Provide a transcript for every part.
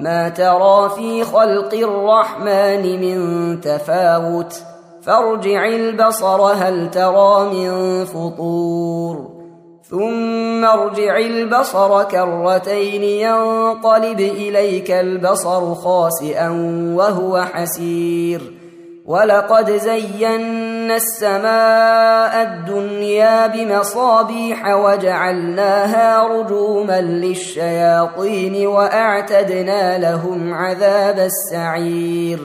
ما ترى في خلق الرحمن من تفاوت. فارجع البصر هل ترى من فطور. ثم ارجع البصر كرتين ينقلب إليك البصر خاسئا وهو حسير. ولقد زينا السماء الدنيا بمصابيح وجعلناها رجوما للشياطين واعتدنا لهم عذاب السعير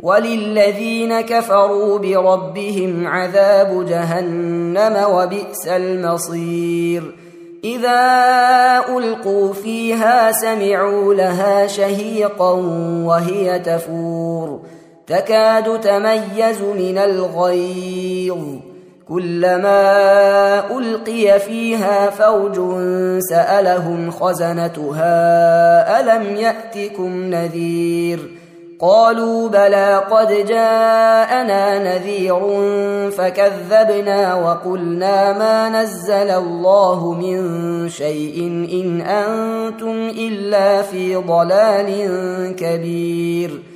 وللذين كفروا بربهم عذاب جهنم وبئس المصير اذا القوا فيها سمعوا لها شهيقا وهي تفور تكاد تميز من الغيظ. كلما ألقي فيها فوج سألهم خزنتها ألم يأتكم نذير؟ قالوا بلى قد جاءنا نذير فكذبنا وقلنا ما نزل الله من شيء إن أنتم إلا في ضلال كبير.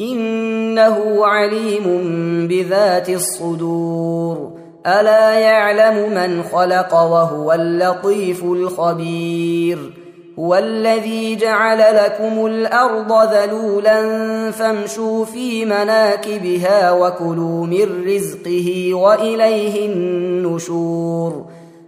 إنه عليم بذات الصدور. ألا يعلم من خلق وهو اللطيف الخبير. هو الذي جعل لكم الأرض ذلولا فامشوا في مناكبها وكلوا من رزقه وإليه النشور.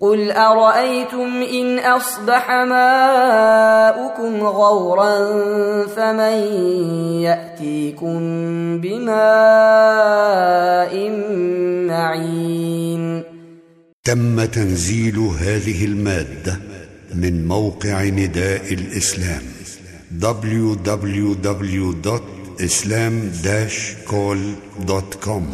قل أرأيتم إن أصبح ماؤكم غورا فمن يأتيكم بماء معين تم تنزيل هذه المادة من موقع نداء الإسلام www.islam-call.com